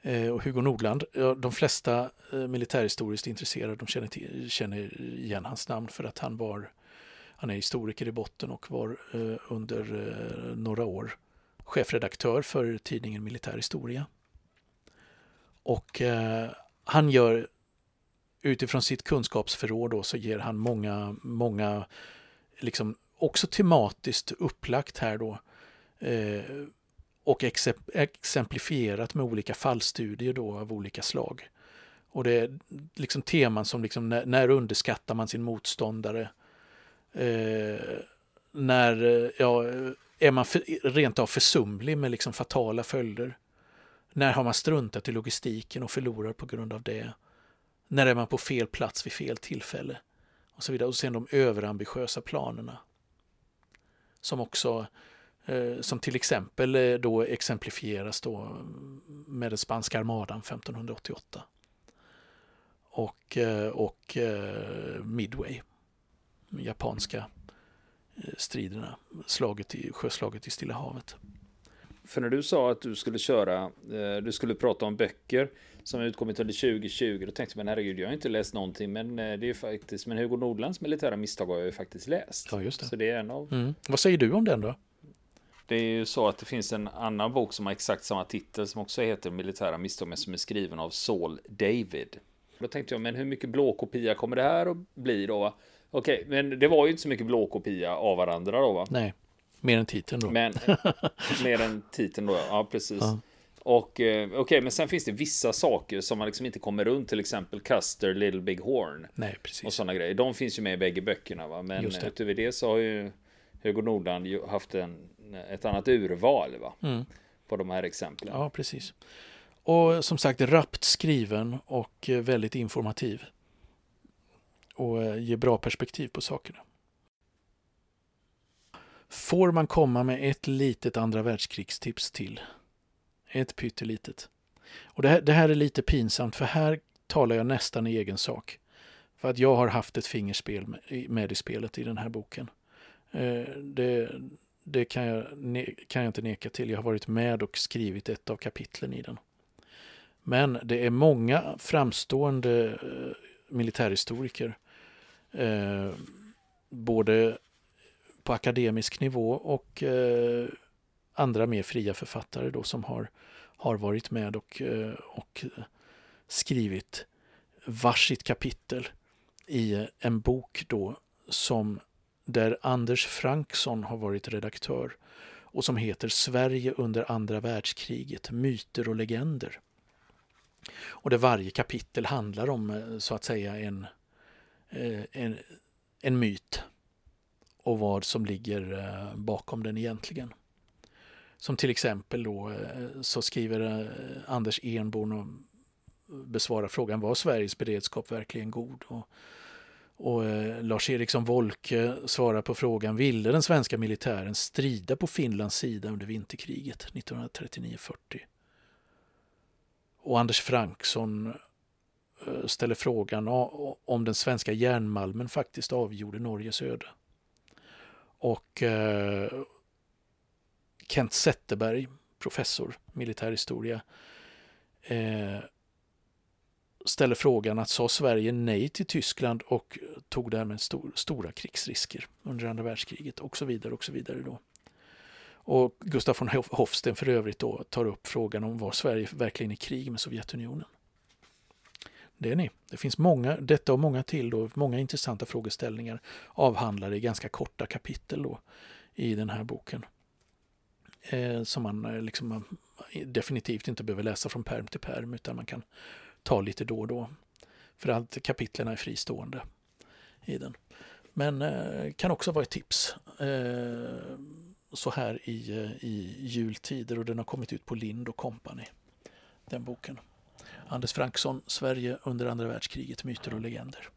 S2: Eh, och Hugo Nordland, de flesta eh, militärhistoriskt intresserade de känner, till, känner igen hans namn för att han var han är historiker i botten och var eh, under några år chefredaktör för tidningen Militär historia. Och han gör utifrån sitt kunskapsförråd då, så ger han många, många liksom också tematiskt upplagt här då. Eh, och exemplifierat med olika fallstudier då av olika slag. Och det är liksom teman som liksom när, när underskattar man sin motståndare? Eh, när ja, är man för, rent av försumlig med liksom fatala följder? När har man struntat i logistiken och förlorar på grund av det? När är man på fel plats vid fel tillfälle? och så vidare. Och sen de överambitiösa planerna. Som också, som till exempel eh, då exemplifieras då med den spanska armadan 1588. Och, eh, och Midway, japanska striderna, slaget i, sjöslaget i Stilla havet.
S1: För när du sa att du skulle köra, du skulle prata om böcker som utkommit under 2020. Då tänkte jag, men herregud, jag har inte läst någonting. Men eh, det är faktiskt, men Hugo Nordlands militära misstag har jag ju faktiskt läst.
S2: Ja, just det.
S1: Så det är en av...
S2: Mm. Vad säger du om den då?
S1: Det är ju så att det finns en annan bok som har exakt samma titel som också heter Militära misstag men som är skriven av Saul David. Då tänkte jag, men hur mycket blåkopia kommer det här att bli då? Okej, men det var ju inte så mycket blåkopia av varandra då va?
S2: Nej, mer än titeln då.
S1: Men, mer än titeln då, ja precis. Ja. Och eh, okej, okay, men sen finns det vissa saker som man liksom inte kommer runt, till exempel Custer, Little Big Horn.
S2: Nej, precis.
S1: Och sådana grejer. De finns ju med i bägge böckerna, va? Men utöver det så har ju Hugo Nordland haft en, ett annat urval, va? Mm. På de här exemplen.
S2: Ja, precis. Och som sagt, rappt skriven och eh, väldigt informativ. Och eh, ger bra perspektiv på sakerna. Får man komma med ett litet andra världskrigstips till ett pyttelitet. Och det här, det här är lite pinsamt för här talar jag nästan i egen sak. För att jag har haft ett fingerspel med, med i spelet i den här boken. Eh, det, det kan, jag, kan jag inte neka till. Jag har varit med och skrivit ett av kapitlen i den. Men det är många framstående eh, militärhistoriker, eh, både på akademisk nivå och eh, andra mer fria författare då som har, har varit med och, eh, och skrivit varsitt kapitel i en bok då som där Anders Franksson har varit redaktör och som heter Sverige under andra världskriget, myter och legender. Och där varje kapitel handlar om eh, så att säga en, eh, en, en myt och vad som ligger eh, bakom den egentligen. Som till exempel då så skriver Anders Enborn och besvarar frågan var Sveriges beredskap verkligen god? Och, och eh, Lars Eriksson Wolke svarar på frågan ville den svenska militären strida på Finlands sida under vinterkriget 1939-40? Och Anders Franksson eh, ställer frågan om den svenska järnmalmen faktiskt avgjorde Norges öde. Och eh, Kent Zetterberg, professor militärhistoria, eh, ställer frågan att sa Sverige nej till Tyskland och tog därmed stor, stora krigsrisker under andra världskriget och så vidare och så vidare. Då. Och Gustaf von Hofsten för övrigt då tar upp frågan om var Sverige verkligen i krig med Sovjetunionen. Det är ni. Det finns många, detta och många till då, många intressanta frågeställningar avhandlade i ganska korta kapitel då i den här boken. Eh, som man eh, liksom eh, definitivt inte behöver läsa från perm till perm utan man kan ta lite då och då. För att kapitlen är fristående i den. Men eh, kan också vara ett tips. Eh, så här i, eh, i jultider och den har kommit ut på Lind och Company. Den boken. Anders Franksson, Sverige under andra världskriget, myter och legender.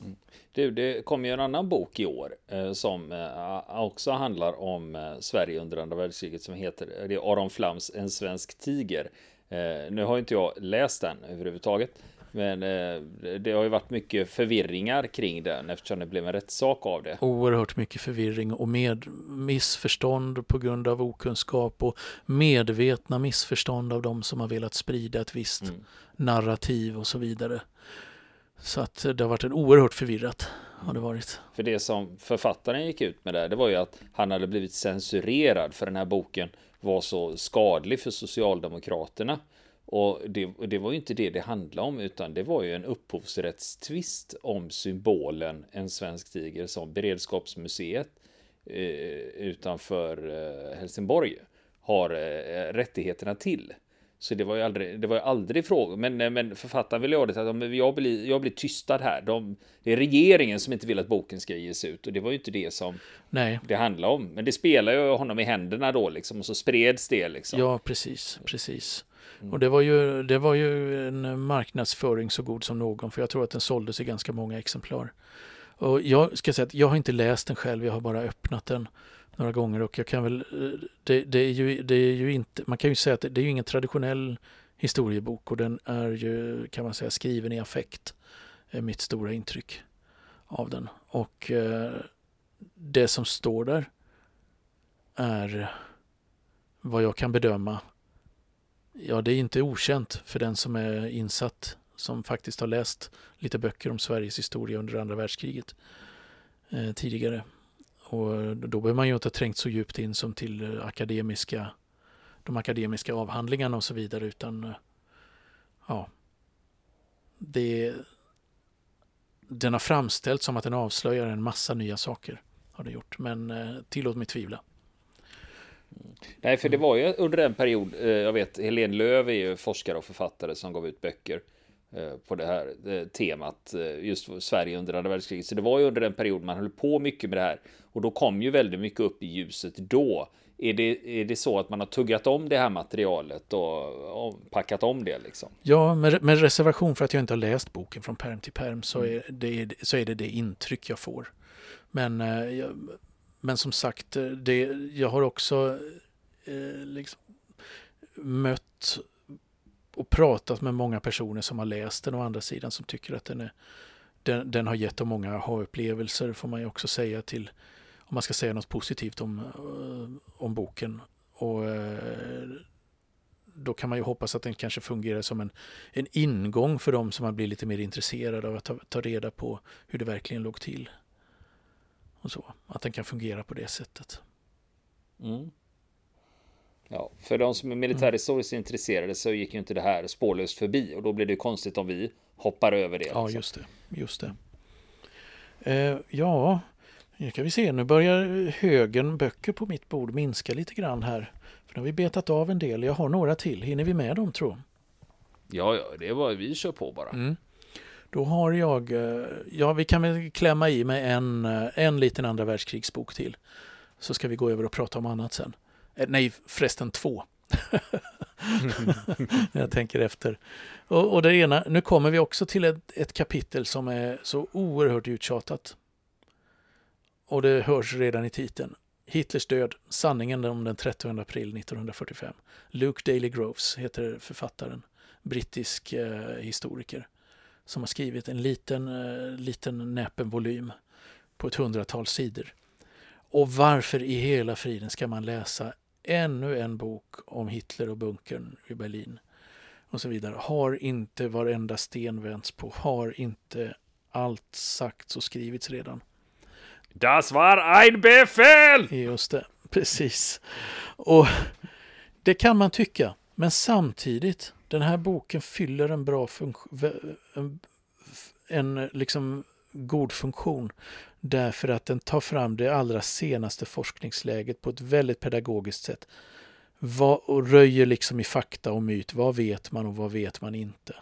S1: Mm. Du, det kom ju en annan bok i år eh, som eh, också handlar om eh, Sverige under andra världskriget som heter eh, det är Aron Flams En svensk tiger. Eh, nu har inte jag läst den överhuvudtaget, men eh, det har ju varit mycket förvirringar kring den eftersom det blev en rättssak av det.
S2: Oerhört mycket förvirring och med missförstånd på grund av okunskap och medvetna missförstånd av de som har velat sprida ett visst mm. narrativ och så vidare. Så att det har varit en oerhört förvirrat. Har det varit.
S1: För det som författaren gick ut med där, det var ju att han hade blivit censurerad för den här boken var så skadlig för Socialdemokraterna. Och det, det, var ju inte det det handlade om, utan det var ju en upphovsrättstvist om symbolen en svensk tiger som beredskapsmuseet eh, utanför eh, Helsingborg har eh, rättigheterna till. Så det var ju aldrig, det var ju aldrig fråga, men, eh, men författaren vill göra det att jag blir, jag blir tystad här. De, det är regeringen som inte vill att boken ska ges ut och det var ju inte det som Nej. det handlade om. Men det spelar ju honom i händerna då liksom och så spreds det liksom.
S2: Ja, precis, precis. Mm. Och det var, ju, det var ju en marknadsföring så god som någon, för jag tror att den såldes i ganska många exemplar. Och jag ska säga att jag har inte läst den själv, jag har bara öppnat den några gånger och jag kan väl, eh, det, det, är, ju, det är ju inte, man kan ju säga att det, det är ju ingen traditionell historiebok och den är ju, kan man säga, skriven i affekt, är mitt stora intryck av den. Och eh, det som står där är vad jag kan bedöma Ja, det är inte okänt för den som är insatt, som faktiskt har läst lite böcker om Sveriges historia under andra världskriget eh, tidigare. Och då behöver man ju inte ha trängt så djupt in som till eh, akademiska, de akademiska avhandlingarna och så vidare, utan eh, ja, det, den har framställts som att den avslöjar en massa nya saker, har det gjort, men eh, tillåt mig tvivla. Mm.
S1: Nej, för det var ju under en period, jag vet, Helene Löv är ju forskare och författare som gav ut böcker på det här eh, temat, just Sverige under andra världskriget. Så det var ju under en period man höll på mycket med det här. Och då kom ju väldigt mycket upp i ljuset då. Är det, är det så att man har tuggat om det här materialet och, packat om det liksom?
S2: Ja, med, med, reservation för att jag inte har läst boken från perm till perm så mm. är det, så är det, det intryck jag får. Men men som sagt, eh, det, jag har också eh, liksom mött och pratat med många personer som har läst den å andra sidan som tycker att den, är, den, den har gett dem många aha-upplevelser får man ju också säga till om man ska säga något positivt om, eh, om boken. Och eh, då kan man ju hoppas att den kanske fungerar som en, en ingång för dem som har blivit lite mer intresserade av att ta, ta reda på hur det verkligen låg till. Och så, att den kan fungera på det sättet.
S1: Mm. Ja, för de som är militärhistoriskt mm. intresserade så gick ju inte det här spårlöst förbi och då blir det konstigt om vi hoppar över det.
S2: Ja, liksom. just det. Just det. Eh, ja, nu kan vi se. Nu börjar högen böcker på mitt bord minska lite grann här. För nu har vi betat av en del. Jag har några till. Hinner vi med dem tror
S1: Ja, ja, det var vi kör på bara.
S2: Mm. Då har jag, eh, ja vi kan väl klämma i med en, eh, en liten andra världskrigsbok till. Så ska vi gå över och prata om annat sen. Eh, nej, förresten två. jag tänker efter. Och, och det ena, nu kommer vi också till ett, ett kapitel som är så oerhört uttjatat. Och det hörs redan i titeln. Hitlers död, sanningen om den 30 april 1945. Luke Daly Groves heter författaren, brittisk eh, historiker som har skrivit en liten, eh, liten näpen volym på ett hundratal sidor. Och varför i hela friden ska man läsa ännu en bok om Hitler och bunkern i Berlin och så vidare. Har inte varenda sten vänts på? Har inte allt sagts och skrivits redan?
S1: Das war ein Befehl!
S2: Just det, precis. Och det kan man tycka, men samtidigt, den här boken fyller en bra funktion, en, en liksom god funktion därför att den tar fram det allra senaste forskningsläget på ett väldigt pedagogiskt sätt. Vad, och röjer liksom i fakta och myt. Vad vet man och vad vet man inte?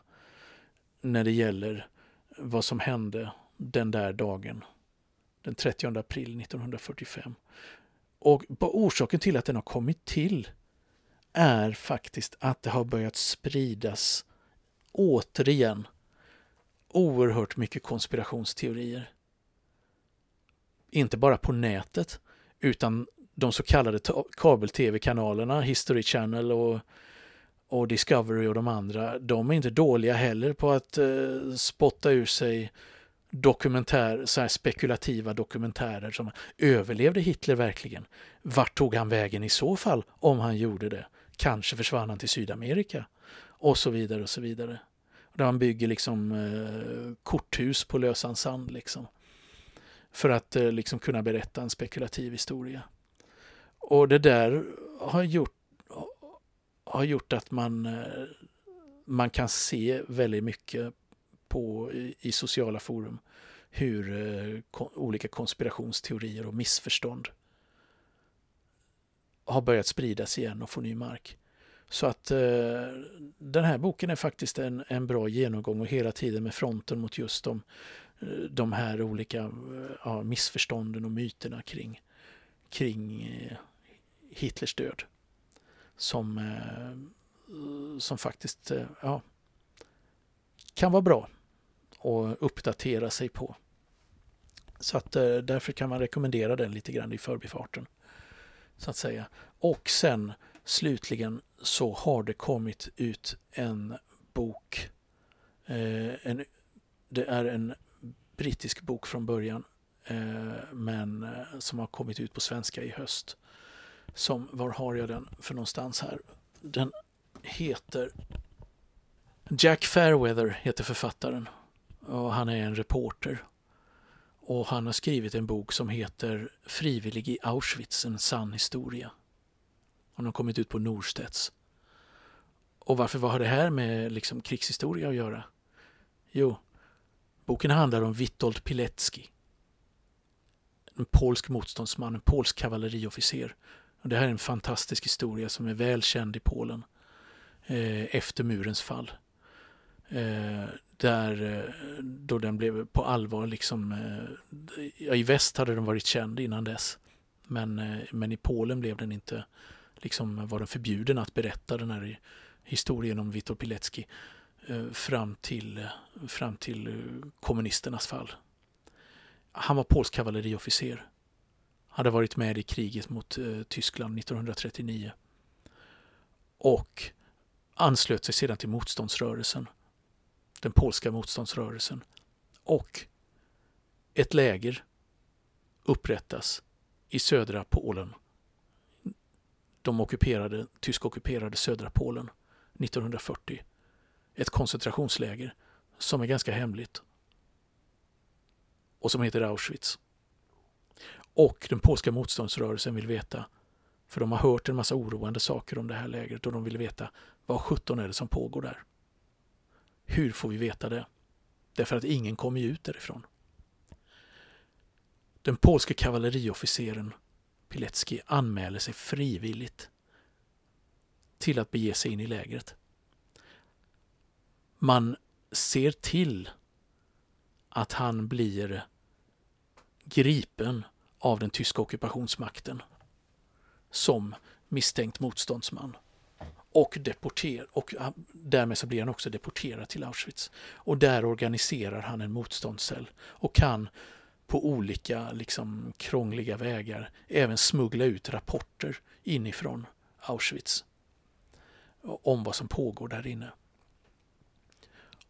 S2: När det gäller vad som hände den där dagen den 30 april 1945. Och orsaken till att den har kommit till är faktiskt att det har börjat spridas återigen oerhört mycket konspirationsteorier. Inte bara på nätet utan de så kallade kabel-tv-kanalerna, History Channel och, och Discovery och de andra, de är inte dåliga heller på att eh, spotta ur sig dokumentär, så här spekulativa dokumentärer som överlevde Hitler verkligen? Vart tog han vägen i så fall om han gjorde det? Kanske försvann han till Sydamerika och så vidare och så vidare. Där man bygger liksom eh, korthus på lösan sand liksom. För att eh, liksom kunna berätta en spekulativ historia. Och det där har gjort, har gjort att man, eh, man kan se väldigt mycket på, i, i sociala forum hur eh, ko, olika konspirationsteorier och missförstånd har börjat spridas igen och få ny mark. Så att eh, den här boken är faktiskt en, en bra genomgång och hela tiden med fronten mot just de, de här olika eh, ja, missförstånden och myterna kring, kring eh, Hitlers död. Som, eh, som faktiskt ja, kan vara bra att uppdatera sig på. Så att därför kan man rekommendera den lite grann i förbifarten. Så att säga. Och sen slutligen så har det kommit ut en bok. Eh, en, det är en brittisk bok från början eh, men eh, som har kommit ut på svenska i höst. Som, var har jag den för någonstans här? Den heter Jack Fairweather heter författaren och han är en reporter. Och han har skrivit en bok som heter Frivillig i Auschwitz, en sann historia. Hon har kommit ut på Norstedts. Och varför vad har det här med liksom krigshistoria att göra? Jo, boken handlar om Witold Pilecki. En polsk motståndsman, en polsk kavalleriofficer. Och det här är en fantastisk historia som är väl känd i Polen eh, efter murens fall. Eh, där eh, då den blev på allvar liksom, eh, ja, i väst hade den varit känd innan dess. Men, eh, men i Polen blev den inte, liksom var den förbjuden att berätta den här historien om Witold Pilecki Eh, fram till, eh, fram till eh, kommunisternas fall. Han var polsk kavalleriofficer. Hade varit med i kriget mot Tyskland 1939. Och anslöt sig sedan till motståndsrörelsen den polska motståndsrörelsen. Och ett läger upprättas i södra Polen. De ockuperade, tysk-ockuperade södra Polen 1940. Ett koncentrationsläger som är ganska hemligt och som heter Auschwitz. Och den polska motståndsrörelsen vill veta, för de har hört en massa oroande saker om det här lägret och de vill veta vad 17 är det som pågår där. Hur får vi veta det? Därför att ingen kommer ut därifrån. Den polske kavalleriofficeren Pilecki anmäler sig frivilligt till att bege sig in i lägret. Man ser till att han blir gripen av den tyska ockupationsmakten som misstänkt motståndsman och deporter och därmed så blir han också deporterad till Auschwitz. Och där organiserar han en motståndscell och kan på olika liksom, krångliga vägar även smuggla ut rapporter inifrån Auschwitz om vad som pågår där inne.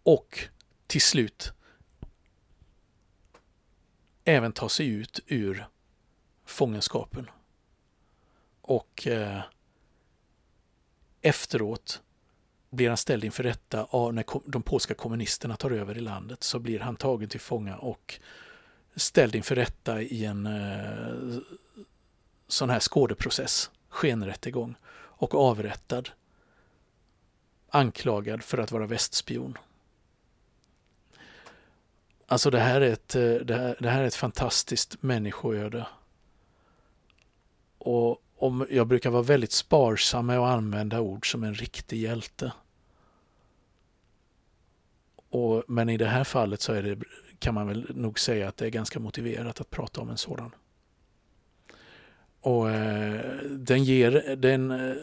S2: Och till slut även ta sig ut ur fångenskapen. Och eh, efteråt blir han ställd inför rätta av när de polska kommunisterna tar över i landet så blir han tagen till fånga och ställd inför rätta i en eh, sån här skådeprocess, skenrättegång och avrättad. Anklagad för att vara västspion. Alltså det här är ett, eh, det här, det här är ett fantastiskt människoöde. Och om, jag brukar vara väldigt sparsam med att använda ord som en riktig hjälte. Och, men i det här fallet så är det, kan man väl nog säga att det är ganska motiverat att prata om en sådan. Och eh, den ger den eh,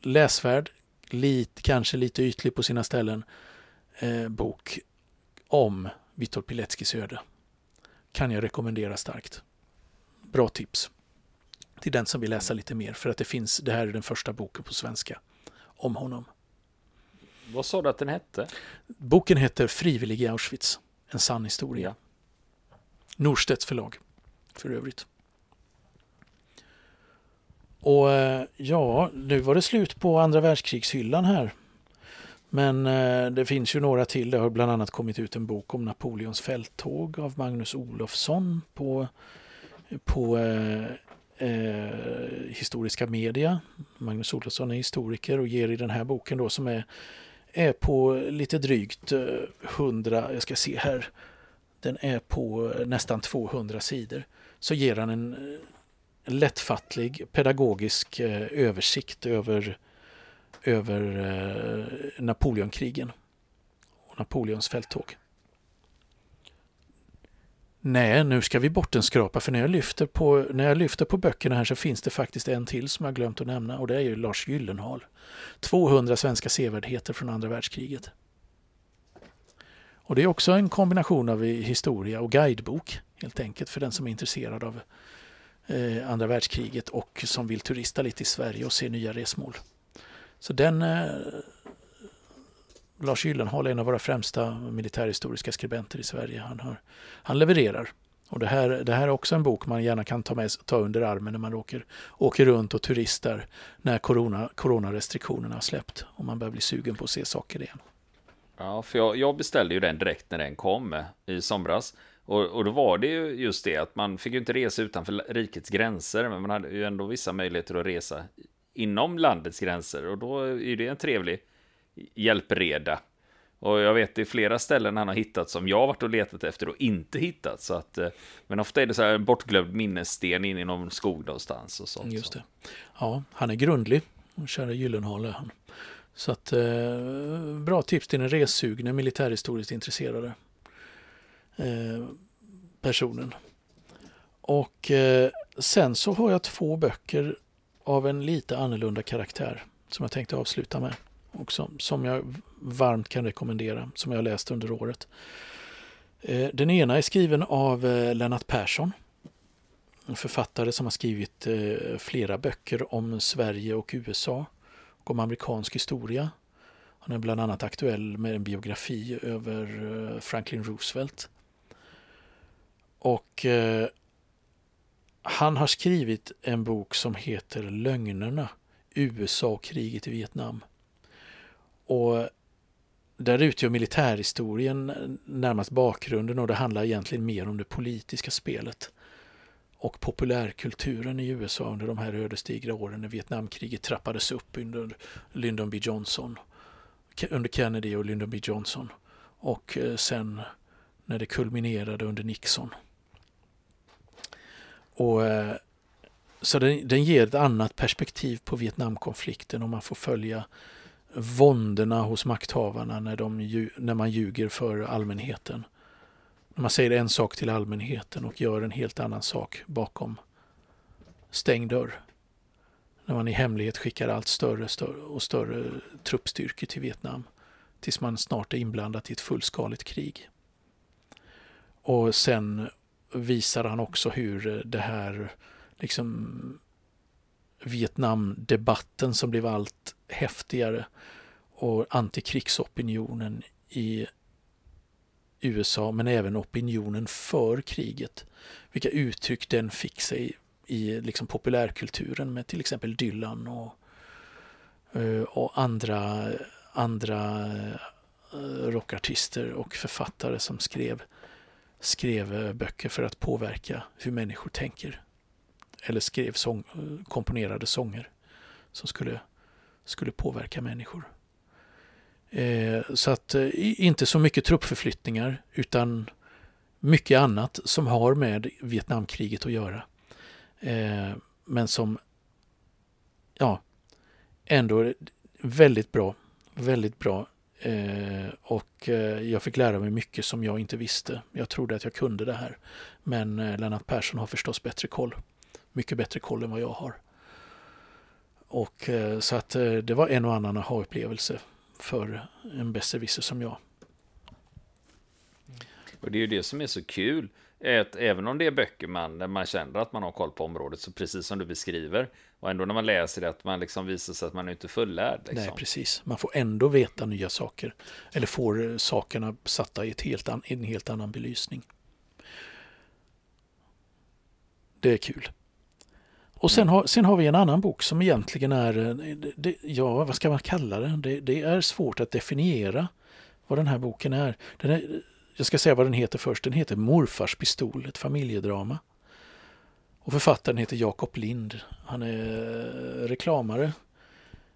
S2: läsvärd, lit, kanske lite ytlig på sina ställen, eh, bok om Witold Pileckis öde. Kan jag rekommendera starkt. Bra tips till den som vill läsa lite mer för att det finns, det här är den första boken på svenska om honom.
S1: Vad sa du att den hette?
S2: Boken heter Frivillig i Auschwitz, en sann historia. Norstedts förlag för övrigt. Och eh, ja, nu var det slut på andra världskrigshyllan här. Men eh, det finns ju några till. Det har bland annat kommit ut en bok om Napoleons fälttåg av Magnus Olofsson på, på eh, eh, historiska media. Magnus Olofsson är historiker och ger i den här boken då som är, är på lite drygt eh, 100, jag ska se här, den är på nästan 200 sidor. Så ger han en, en lättfattlig pedagogisk eh, översikt över över eh, Napoleonkrigen och Napoleons fälttåg. Nej, nu ska vi bort en skrapa för när jag, lyfter på, när jag lyfter på böckerna här så finns det faktiskt en till som jag glömt att nämna och det är ju Lars Gyllenhaal. 200 svenska sevärdheter från andra världskriget. Och det är också en kombination av historia och guidebok helt enkelt för den som är intresserad av eh, andra världskriget och som vill turista lite i Sverige och se nya resmål. Så den eh, Lars Gyllenhaal är en av våra främsta militärhistoriska skribenter i Sverige. Han, har, han levererar. Och det här, det här är också en bok man gärna kan ta, med, ta under armen när man åker, åker runt och turistar när corona, coronarestriktionerna har släppt och man börjar bli sugen på att se saker igen.
S1: Ja, för jag, jag beställde ju den direkt när den kom eh, i somras. Och, och då var det ju just det att man fick ju inte resa utanför rikets gränser, men man hade ju ändå vissa möjligheter att resa inom landets gränser och då är det en trevlig hjälpreda. Och jag vet det är flera ställen han har hittat som jag har varit och letat efter och inte hittat. Så att, eh, men ofta är det så här en bortglömd minnessten in i någon skog någonstans. Och sånt,
S2: Just det. Ja, han är grundlig. Kära Gyllenhaal han. Så att eh, bra tips till den ressugne militärhistoriskt intresserade eh, personen. Och eh, sen så har jag två böcker av en lite annorlunda karaktär som jag tänkte avsluta med också, som jag varmt kan rekommendera, som jag läst under året. Eh, den ena är skriven av eh, Lennart Persson, en författare som har skrivit eh, flera böcker om Sverige och USA och om amerikansk historia. Han är bland annat aktuell med en biografi över eh, Franklin Roosevelt. Och eh, han har skrivit en bok som heter Lögnerna, USA och kriget i Vietnam. Och där utgör militärhistorien närmast bakgrunden och det handlar egentligen mer om det politiska spelet och populärkulturen i USA under de här ödesdigra åren när Vietnamkriget trappades upp under Lyndon B Johnson, under Kennedy och Lyndon B Johnson och eh, sen när det kulminerade under Nixon. Och, eh, så den, den ger ett annat perspektiv på Vietnamkonflikten och man får följa våndorna hos makthavarna när, de, när man ljuger för allmänheten. När man säger en sak till allmänheten och gör en helt annan sak bakom stängd dörr. När man i hemlighet skickar allt större, större och större truppstyrkor till Vietnam tills man snart är inblandad i ett fullskaligt krig. Och sen visar han också hur det här liksom Vietnamdebatten som blev allt häftigare och antikrigsopinionen i USA men även opinionen för kriget. Vilka uttryck den fick sig i liksom populärkulturen med till exempel Dylan och, eh, och andra, andra eh, rockartister och författare som skrev, skrev eh, böcker för att påverka hur människor tänker. Eller skrev sång, eh, komponerade sånger som skulle, skulle påverka människor. Eh, så att eh, inte så mycket truppförflyttningar utan mycket annat som har med Vietnamkriget att göra. Eh, men som ja, ändå är väldigt bra. Väldigt bra. Eh, och eh, jag fick lära mig mycket som jag inte visste. Jag trodde att jag kunde det här. Men eh, Lennart Persson har förstås bättre koll. Mycket bättre koll än vad jag har. Och så att det var en och annan aha-upplevelse för en besserwisser som jag. Mm.
S1: Och det är ju det som är så kul. Att även om det är böcker man, där man känner att man har koll på området, så precis som du beskriver, och ändå när man läser det, att man liksom visar sig att man är inte fullärd. Liksom.
S2: Nej, precis. Man får ändå veta nya saker. Eller får sakerna satta i ett helt an, en helt annan belysning. Det är kul. Och sen har, sen har vi en annan bok som egentligen är, eh, det, ja vad ska man kalla det? det? det? är svårt att definiera vad den här boken är. Den är. Jag ska säga vad den heter först. Den heter Morfars pistol, ett familjedrama. Och författaren heter Jakob Lind. Han är eh, reklamare.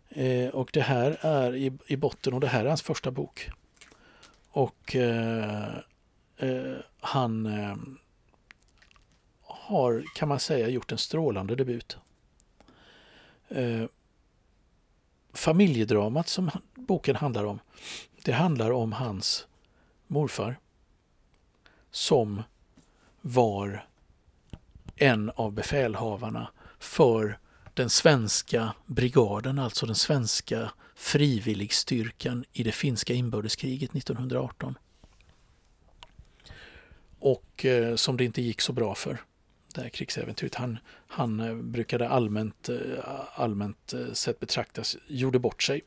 S2: Eh, och det här är i, i botten och det här är hans första bok. Och eh, eh, han eh, har, kan man säga, gjort en strålande debut. Eh, familjedramat som boken handlar om, det handlar om hans morfar som var en av befälhavarna för den svenska brigaden, alltså den svenska frivilligstyrkan i det finska inbördeskriget 1918. Och eh, som det inte gick så bra för det här krigsäventyret. Han, han eh, brukade allmänt, eh, allmänt eh, sett betraktas, gjorde bort sig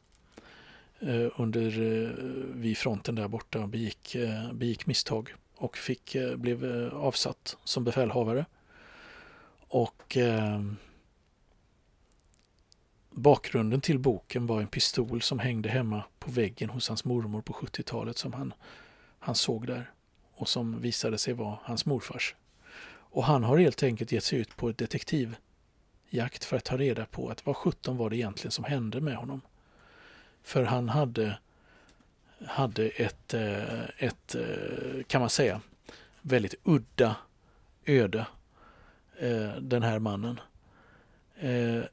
S2: under vid fronten där borta och begick, begick misstag och fick, blev avsatt som befälhavare. Och eh, bakgrunden till boken var en pistol som hängde hemma på väggen hos hans mormor på 70-talet som han, han såg där och som visade sig vara hans morfars. Och han har helt enkelt gett sig ut på ett detektivjakt för att ta reda på att vad sjutton var det egentligen som hände med honom. För han hade, hade ett, eh, ett, eh, kan man säga, väldigt udda öde, eh, den här mannen. Eh,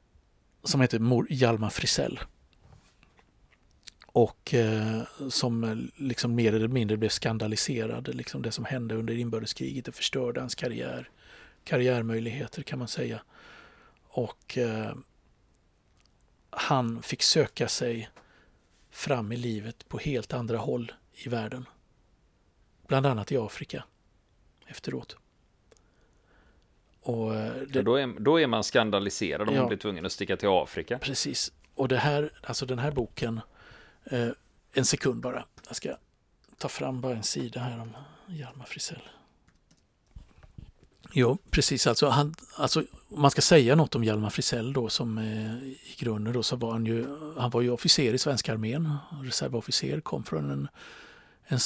S2: som heter Hjalmar Frisell och eh, som eh, liksom mer eller mindre blev skandaliserad. Liksom det som hände under inbördeskriget det förstörde hans karriär, karriärmöjligheter kan man säga. Och eh, han fick söka sig fram i livet på helt andra håll i världen. Bland annat i Afrika efteråt.
S1: Och eh, det, då, är, då är man skandaliserad om ja, man blir tvungen att sticka till Afrika.
S2: Precis. Och det här, alltså den här boken Eh, en sekund bara. Jag ska ta fram bara en sida här om Hjalmar Frisell. Jo, precis. Alltså, han, alltså, om man ska säga något om Hjalmar Frisell då som eh, i grunden då så var han ju, han var ju officer i svenska armén, reservofficer, kom från en, en,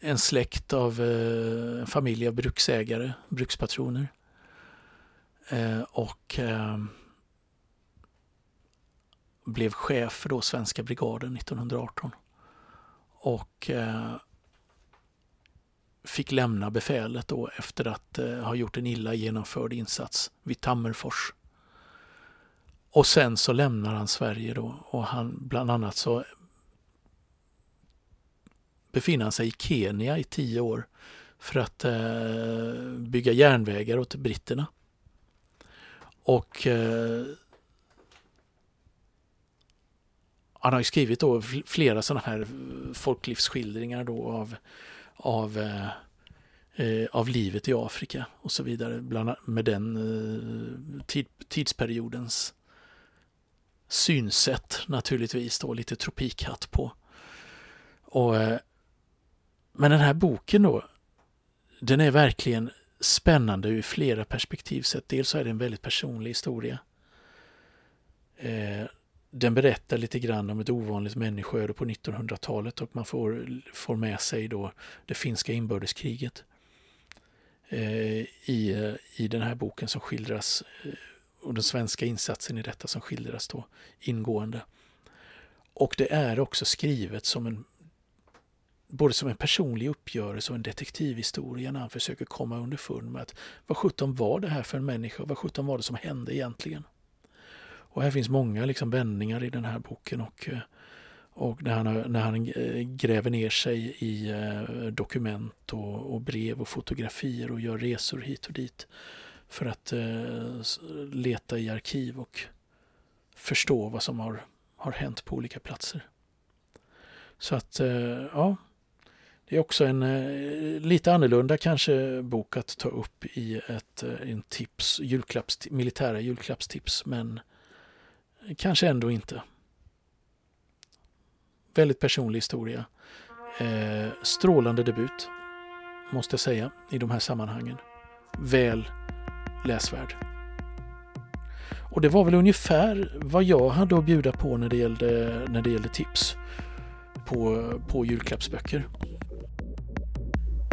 S2: en släkt av eh, en familj av bruksägare, brukspatroner. Eh, och eh, blev chef för då svenska brigaden 1918. Och eh, fick lämna befälet då efter att eh, ha gjort en illa genomförd insats vid Tammerfors. Och sen så lämnar han Sverige då och han bland annat så befinner han sig i Kenya i tio år för att eh, bygga järnvägar åt britterna. Och eh, han har ju skrivit då flera sådana här folklivsskildringar då av av, eh, eh, av livet i Afrika och så vidare, bland, med den eh, tid, tidsperiodens synsätt naturligtvis då, lite tropikhatt på. Och, eh, men den här boken då, den är verkligen spännande ur flera perspektiv. Sett. Dels så är det en väldigt personlig historia. Eh, den berättar lite grann om ett ovanligt människoöde på 1900-talet och man får, får med sig då det finska inbördeskriget eh, i, eh, i den här boken som skildras eh, och den svenska insatsen i detta som skildras då ingående. Och det är också skrivet som en både som en personlig uppgörelse och en detektivhistoria när han försöker komma underfund med att vad sjutton var det här för en människa? Vad sjutton var det som hände egentligen? Och här finns många liksom vändningar i den här boken och, eh, och när, han, när han eh, gräver ner sig i eh, dokument och, och brev och fotografier och gör resor hit och dit för att leta i arkiv och förstå vad som har, har hänt på olika platser. Så att, ja, är också en eh, lite annorlunda kanske bok att ta upp i ett eh, en tips, julklapps, militära julklappstips, men kanske ändå inte. Väldigt personlig historia. Eh, strålande debut, måste jag säga, i de här sammanhangen. Väl läsvärd. Och det var väl ungefär vad jag hade att bjuda på när det gällde, när det gällde tips på, på julklappsböcker.